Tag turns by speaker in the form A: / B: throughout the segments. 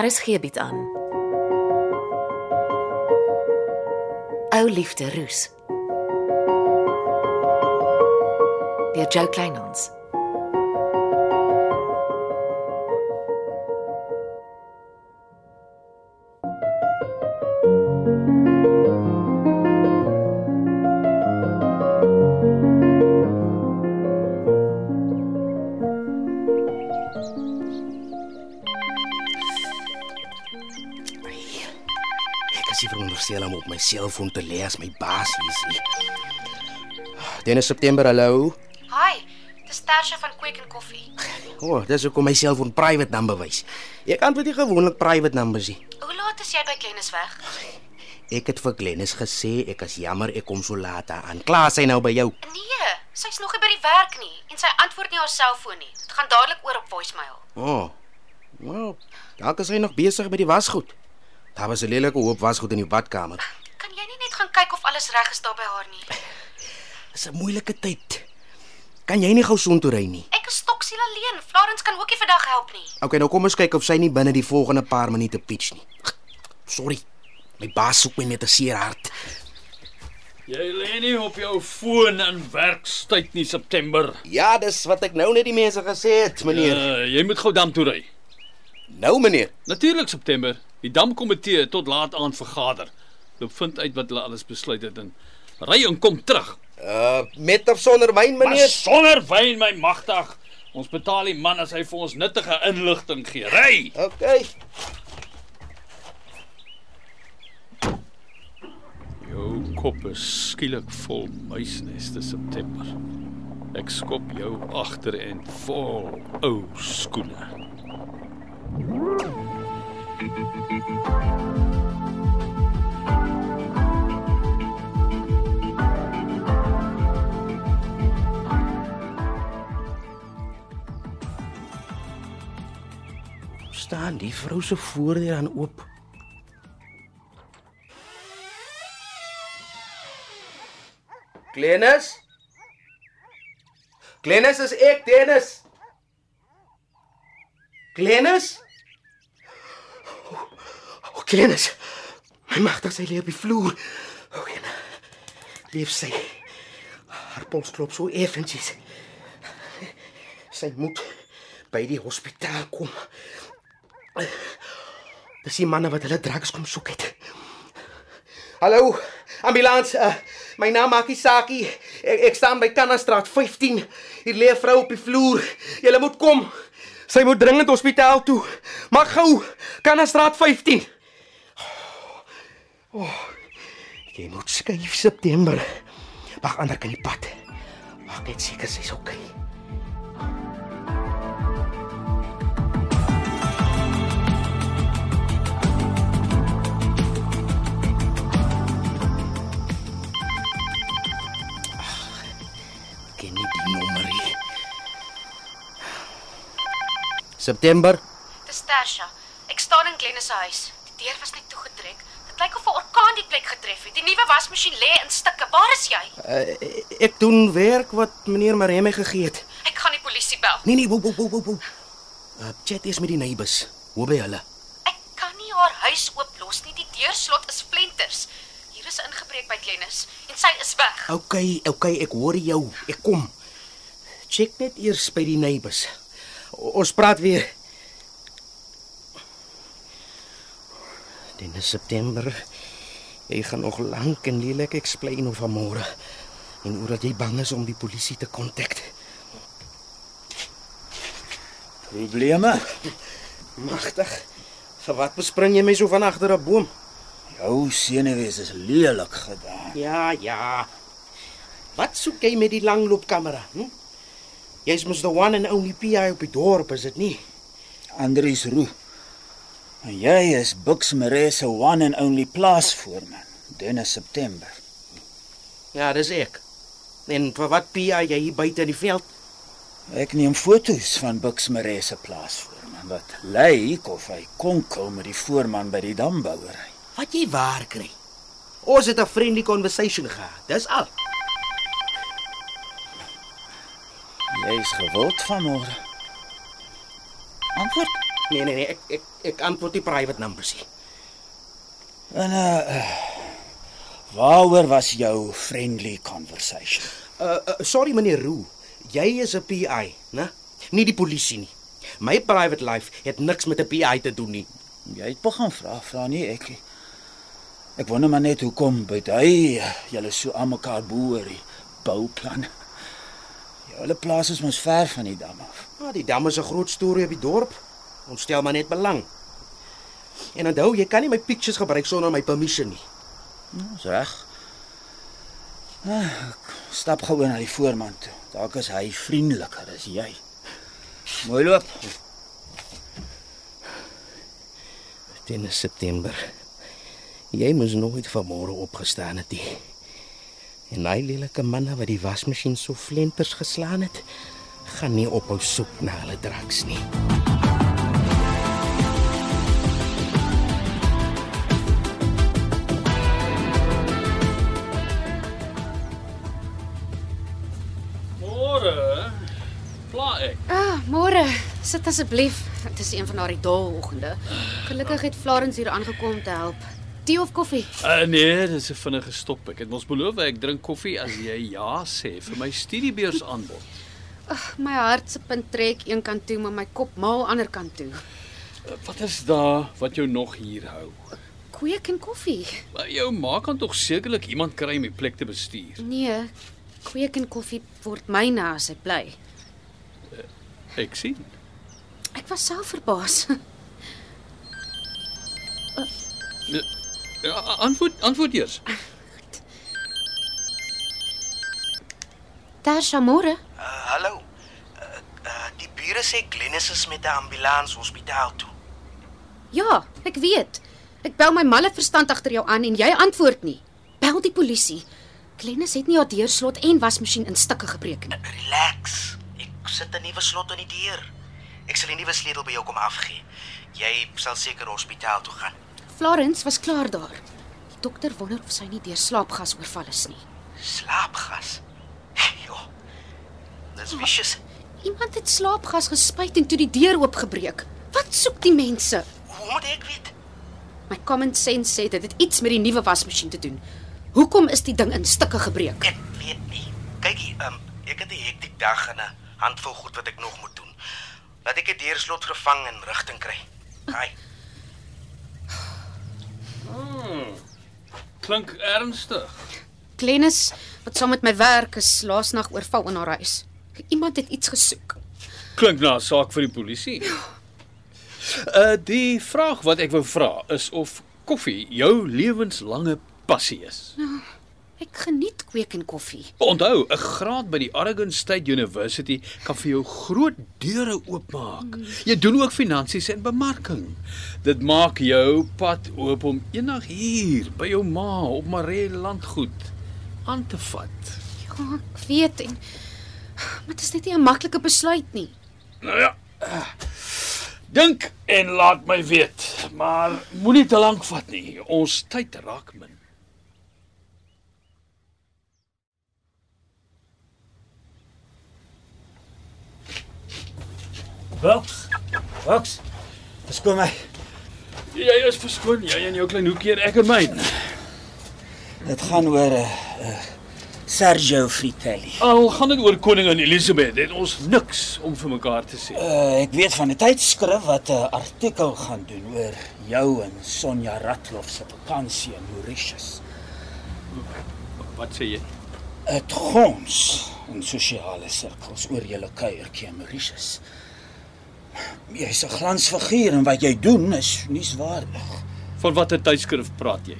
A: RSG bied aan. Ou liefde roes. Deur Jo Kleinhans.
B: Nie veronderstel om op my selfoon te lê as my baas hier is nie. Dennis September, hallo.
A: Hi, dis Tasha van Quick and Coffee.
B: O, oh, dis hoekom my selfoon private number wys. Ek antwoord nie gewoonlik private numbers nie.
A: Hoe laat is jy by Glennis weg?
B: Ek het vir Glennis gesê ek is jammer ek kom so laat aan. Klaar sy nou by jou.
A: Nee, sy's nog nie by die werk nie en sy antwoord nie haar selfoon nie. Dit gaan dadelik oor op voicemail.
B: O. Oh. Nou, dalk is hy nog besig met die wasgoed. Daar was 'n lelike hoop wasgoed in die badkamer.
A: Kan jy nie net gaan kyk of alles reg is daar by haar nie?
B: Dis 'n moeilike tyd. Kan jy nie gou soontoe ry nie?
A: Ek is stoksiel alleen. Florence kan ook nie vandag help nie.
B: Okay, nou kom ons kyk of sy nie binne die volgende paar minute pitch nie. Sorry. My baas soek my met 'n seer hart.
C: Jy lê nie op jou foon in werkstyd nie September.
B: Ja, dis wat ek nou net die mense gesê het, meneer.
C: Uh, jy moet gou dam toe ry.
B: Nou, meneer.
C: Natuurlik September. Die damkomitee het tot laat aand vergader. Loop vind uit wat hulle alles besluit het en ry en kom terug.
B: Uh met of sonder wyn,
C: Maar
B: meneer?
C: sonder wyn my magtig. Ons betaal die man as hy vir ons nuttige inligting gee. Ry.
B: Okay.
C: Jou kop is skielik vol muisneste September. Ek skop jou agter en vol ou skoene.
B: Staan die vrou se voordeur aan oop? Glennis? Glennis is ek, Dennis. Glennis? Oh, Glennis. My magtig sy lê op die vloer. O, oh, en leef sy. Haar pols klop so effentjies. Sy moet by die hospitaal kom. Dis die manne wat hulle drugs kom soek het. Hallo, ambulans. Uh, my naam Makie Saki. Ek, ek staan by Kannastraat 15. Hier lê 'n vrou op die vloer. Julle moet kom. Sy moet dringend hospitaal toe. Maar gou, Kannastraat 15. Oh, jy moet skuif September. Wag ander kan die pad. Maak net seker sy's oukei. Okay. September.
A: Dis Tasha. Ek staan in Glennis se huis. Die deur was net toegetrek. Dit lyk of 'n die plek getref het. Die nuwe wasmasjien lê in stukke. Waar is jy?
B: Uh, ek doen werk wat meneer Maree my gegee het.
A: Ek gaan die polisie bel.
B: Nee nee, wou wou wou wou. wou. Uh, chat is met die neighbors. Hoe by hulle?
A: Ek kan nie haar huis ooplos nie. Die deurslot is flenters. Hier is ingebreek by Glennis en sy is weg.
B: Okay, okay, ek hoor jou. Ek kom. Check net eers by die neighbors. O, ons praat weer. Dit is September. Jy gaan nog lank en lelik explain oor vanmôre en oor dat jy bang is om die polisie te kontak.
D: Probleme?
B: Magtig. Vir wat bespring jy my so van agter 'n boom?
D: Jou senuwees is lelik gedaan.
B: Ja, ja. Wat soek jy met die langloopkamera? Hm? Jy's mos the one and only PI op die dorp, is dit nie?
D: Andries Roo. En jy is Buxmere se one and only plaasvoorman, Dennis September.
B: Ja, dis ek. En vir wat PI jy hier buite in die veld?
D: Ek neem foto's van Buxmere se plaasvoorman wat lyk of hy konkel met die voorman by die dambouery.
B: Wat jy waar kry. Ons het 'n friendly conversation gehad. Dis al.
D: Jy's gewild vanmôre. Antwoord.
B: Nee nee nee, ek ek ek antwoord die private numbers nie.
D: En uh waaroor was jou friendly conversation?
B: Uh, uh sorry meneer Roo. Jy is 'n PI, né? Nie die polisie nie. My private life het niks met 'n PI te doen nie.
D: Jy het begin vra, vra nie ek. Ek wonder maar net hoekom byt hy julle so aan mekaar boer die bouplan. Julle plaas is mos ver van die dam af.
B: Ja, die dam is 'n groot storie op die dorp. Ons stel maar net belang. En onthou, jy kan nie my pictures gebruik sonder my permission nie.
D: Dis reg. Ah, ek stap gou na die voorman toe. Dalk is hy vriendeliker as jy. Mooi loop.
B: Dit is September. Jy moes nooit vanmôre opgestaan het nie. En daai lelike manne wat die wasmasjien so flenters geslaan het, gaan nie ophou soek na hulle draks nie.
C: Ek.
A: Ah, môre. Sit asseblief. Dit is een van daardie dae oggende. Gelukkig het Florence hier aangekom te help. Tee of koffie?
C: Uh, nee, dis 'n vinnige stop. Ek het mos beloof ek drink koffie as jy ja sê vir my studiebeurs aanbod.
A: Ag, my hart se punt trek een kant toe, maar my kop maal ander kant toe.
C: Uh, wat is daar wat jou nog hier hou?
A: Kweek en koffie.
C: Maar jou ma kan tog sekerlik iemand kry om die plek te bestuur.
A: Nee, kweek en koffie word myne as hy bly.
C: Ek sien.
A: Ek was self verbaas.
C: Ja, antwoord antwoord eers.
A: Daar Shamore.
B: Uh, hallo. Uh, uh, die bure sê Glennis is met 'n ambulans hospitaal toe.
A: Ja, ek weet. Ek bel my malle verstand agter jou aan en jy antwoord nie. Bel die polisie. Glennis het nie haar deurslot en wasmasjien in stukke gebreek nie.
B: Relax. Sit 'n nuwe slot in die deur. Ek sal die nuwe sleutel by jou kom afgee. Jy sal seker hospitaal toe gaan.
A: Florence was klaar daar. Die dokter wonder of sy nie deur slaapgas oorval is nie.
B: Slaapgas. Jo. Dis vicious.
A: Iemand het slaapgas gespuit en toe die deur oopgebreek. Wat soek die mense?
B: Hoe moet ek weet?
A: My common sense sê dit het iets met die nuwe wasmasjien te doen. Hoekom is die ding in stukke gebreek?
B: Ek weet nie. Kyk hier, um, ek het 'n hektiek dag en 'n handvol goed wat ek nog moet doen. Laat ek die deurslot vervang en rigting kry. Haai.
C: Klink ernstig.
A: Glennis, wat saam met my werk is, laasnag oorval in haar huis. Iemand het iets gesoek.
C: Klink na 'n saak vir die polisie. Uh die vraag wat ek wou vra is of koffie jou lewenslange passie is.
A: Ek geniet kweek en koffie.
C: Onthou, 'n graad by die Oregon State University kan vir jou groot deure oopmaak. Jy doen ook finansies en bemarking. Dit maak jou pad oop om eendag hier by jou ma op Maree landgoed aan te vat.
A: Ja, ek weet en maar dit is net nie 'n maklike besluit nie.
C: Nou ja. Dink en laat my weet, maar moenie te lank vat nie. Ons tyd raak min.
D: Boks. Boks. Verskoon my.
C: Jy is verskoon, jy in jou klein hoekie en ek in myne.
D: Dit gaan oor 'n uh, uh, Sergio Fritelli.
C: Al gaan dit oor koningin Elisabeth, het ons niks om vir mekaar te sê.
D: Uh, ek weet van 'n tydskrif wat 'n artikel gaan doen oor jou en Sonja Ratloff se vakansie in Mauritius.
C: Wat sê jy?
D: Dit gons in sosiale sirkels oor julle kuiertjie in Mauritius. Jy's 'n glansfiguur en wat jy doen is nuuswaardig.
C: Van watter tydskrif praat jy?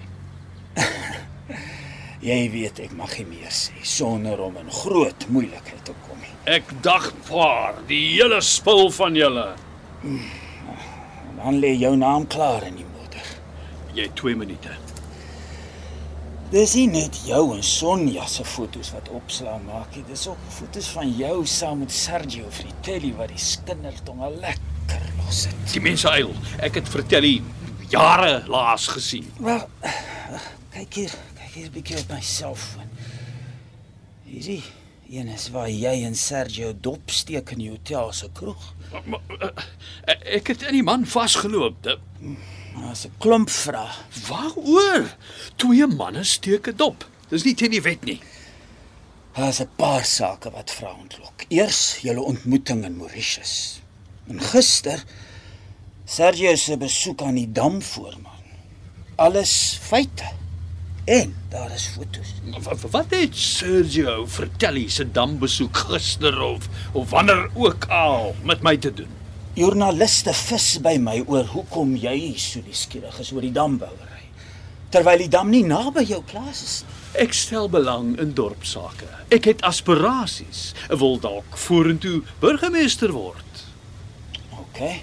D: Jy weet ek mag nie meer sê sonder om in groot moeilikheid te kom nie.
C: Ek dagvaar die hele spul van julle.
D: En dan lê jou naam klaar in die modder.
C: Jy het 2 minute.
D: Dis nie net jou en Sonja se foto's wat opslaan maak nie. Dis ook foto's van jou saam met Sergio Fritelli wat die skindertong al lekker los het.
C: Die mense eil. Ek het vertel hy jare laas gesien.
D: Wel, kyk hier, kyk hier 'n bietjie op my selfoon. Hierdie Een is waar jy en Sergio dopsteek in die hotel se kroeg.
C: Maar, maar, uh, ek het in die man vasgeloop. Dit-
D: Daar's 'n klomp vrae.
C: Waaroor? Twee manne steek 'n dop. Dis nie teen die wet nie.
D: Daar's 'n paar sake wat vra ontlok. Eers julle ontmoeting in Mauritius. En gister Sergio se besoek aan die damvoorman. Alles feite. En daar is fotos.
C: Wat, wat het Sergio vertel hy se dambesoek gister of of wanneer ook al met my te doen?
D: Joernaliste vis by my oor hoekom jy so nuuskierig is oor die dambouery. Terwyl die dam nie naby jou plaas is nie.
C: Ek stel belang in dorpsake. Ek het aspirasies. Ek wil dalk vorentoe burgemeester word.
D: OK.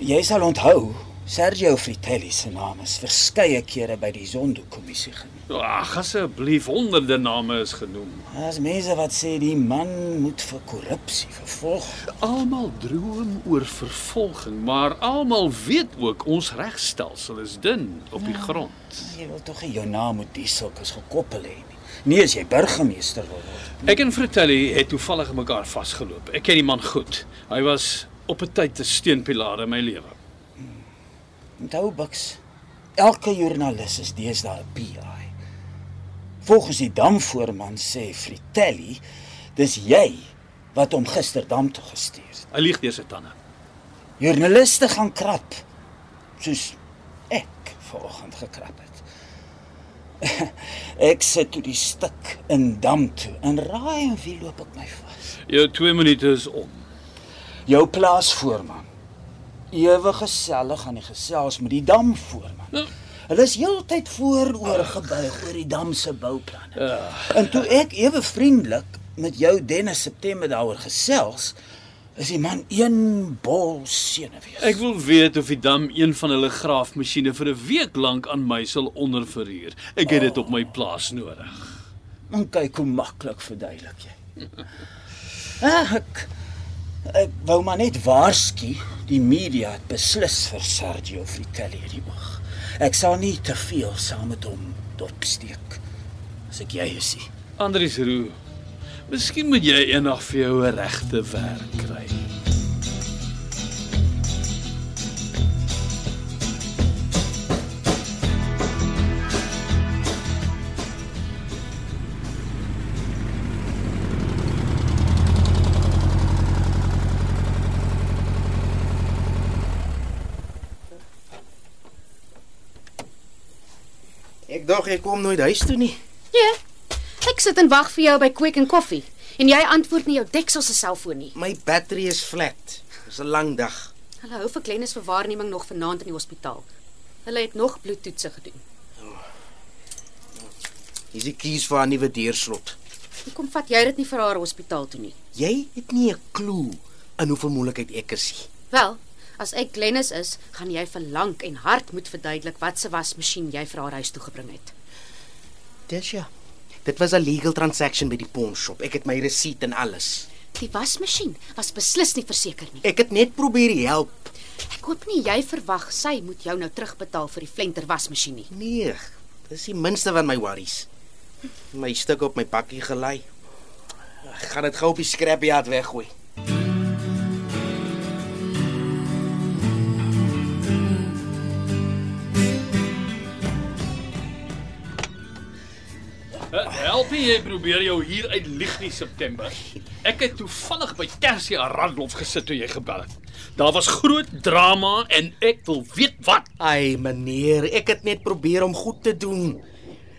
D: Jy sal onthou Sergio Fritelli se naam is verskeie kere by die Zondo-kommissie genoem.
C: Ag asseblief, honderde name is genoem.
D: Daar's mense wat sê die man moet vir korrupsie vervolg.
C: Almal droom oor vervolging, maar almal weet ook ons regstelsel is dun op die grond.
D: Jy wil tog jou naam met die sulkes gekoppel hê nie. Nie as jy burgemeester wil word.
C: Ek en Fratelli het toevallig mekaar vasgeloop. Ek ken die man goed. Hy was op 'n tyd 'n steunpilaar in my lewe.
D: Onthou Bux, elke joernalis is deesdae 'n PI. Volgens die damvoorman sê Fritelli, dis jy wat hom gister dam toe gestuur het.
C: Hy lieg deur sy tande.
D: Joernaliste gaan krap soos ek vanoggend gekrap het. ek sit toe die stuk in dam toe en raai en wie loop ek my vas?
C: Jou 2 minute is om.
D: Jou plaasvoorman. Ewig gesellig aan die gesels met die damvoorman.
C: Nou,
D: Hulle is heeltyd vooroor gebuig oor die dam se bouplanne. En toe ek ewe vriendelik met jou Dennis September daaroor gesels, is die man een bol senuwees.
C: ek wil weet of die dam een van hulle graafmasjiene vir 'n week lank aan my sal onderverhuur. Ek het dit op my plaas nodig.
D: En kyk hoe maklik verduidelik jy. Ah, Ek ek wou maar net waarsku, die media het beslis vir Sergio Fritelli in die oog. Ek sal nie te veel saam met hom dopsteek as ek jy is. nie.
C: Andries Roo. Miskien moet jy eendag vir jou 'n regte werk kry.
B: Ek dog jy kom nooit huis toe nie.
A: Ja. Ek sit en wag vir jou by Quick and Coffee en jy antwoord nie jou deksel se selfoon nie.
B: My battery is flat. Dis 'n lang dag.
A: Hulle hou vir Glennis vir waarneming nog vanaand in die hospitaal. Hulle het nog bloedtoetse gedoen.
B: Hier's die keys vir haar nuwe deurslot.
A: Hoekom vat jy dit nie vir haar hospitaal toe nie?
B: Jy het nie 'n klou in hoeveel moeilikheid ek is nie.
A: Wel, as ek Glennis is, gaan jy vir lank en hard moet verduidelik wat se wasmasjien jy vir haar huis toe gebring het.
B: Tesja. Dit was 'n legal transaction by die pawn shop. Ek het my resep en alles.
A: Die wasmasjien was beslis nie verseker nie.
B: Ek het net probeer help.
A: Ek hoop nie jy verwag sy moet jou nou terugbetaal vir die flenter wasmasjien nie.
B: Nee, dis die minste van my worries. My stuk op my pakkie gelei. Ek gaan dit gou op die scrapyard weggooi.
C: Help nie jy probeer jou hier uit lieg nie September. Ek het toevallig by Tersia Radloff gesit toe jy gebel het. Daar was groot drama en ek wil weet wat.
B: Ai meneer, ek het net probeer om goed te doen.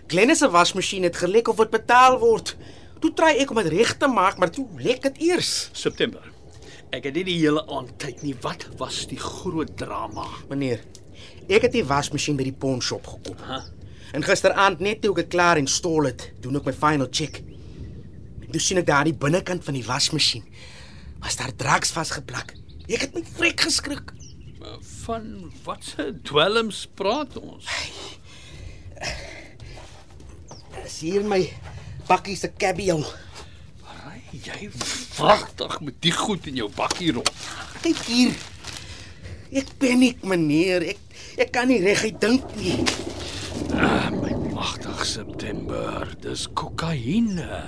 B: Glennis se wasmasjien het gelek of dit betaal word. Toe try ek om dit reg te maak, maar toe lek dit eers.
C: September. Ek het nie die hele aand tyd nie. Wat was die groot drama?
B: Meneer, ek het die wasmasjien by die pawn shop gekoop.
C: Ha?
B: En gisteraand net toe ek dit klaar en stol het, doen ek my final check. Toe sien ek daar die binnekant van die wasmasjien was daar drugs vasgeplak. Ek het my vrek geskrik.
C: Van wat se dwelms praat ons?
B: Dis hier my bakkie se cabiel.
C: Ry jy wragtig met die goed in jou bakkie rond?
B: Kyk hier. Ek paniek, meneer. Ek ek kan nie reguit dink nie.
C: Ah, my magtig. Ag September, dis kokaine.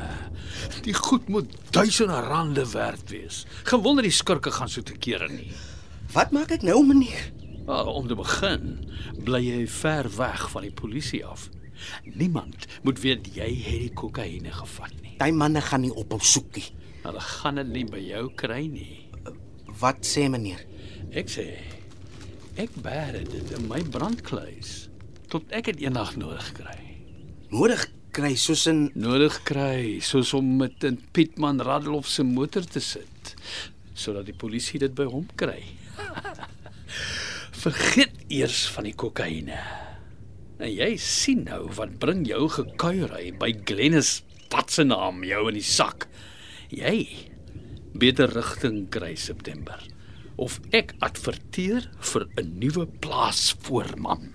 C: Die goed moet duisende rande werd wees. Gewonder die skurke gaan so te kere nie.
B: Wat maak ek nou, meneer?
C: Wel, om te begin, bly jy ver weg van die polisie af. Niemand moet weet jy het die kokaine gevat nie.
B: Daai manne gaan nie op hom soek nie.
C: Hulle gaan dit nie by jou kry nie.
B: Wat sê meneer?
C: Ek sê ek bære dit in my brandkluis tot ek dit eendag nodig kry.
B: Nodig kry soos in
C: Nodig kry soos om met 'n Pietman Radloff se motor te sit sodat die polisie dit by hom kry. Vergeet eers van die kokaine. En jy sien nou wat bring jou gekuiery by Glennis wat se naam jou in die sak. Jy beter rigting kry September of ek adverteer vir 'n nuwe plaasvoorman.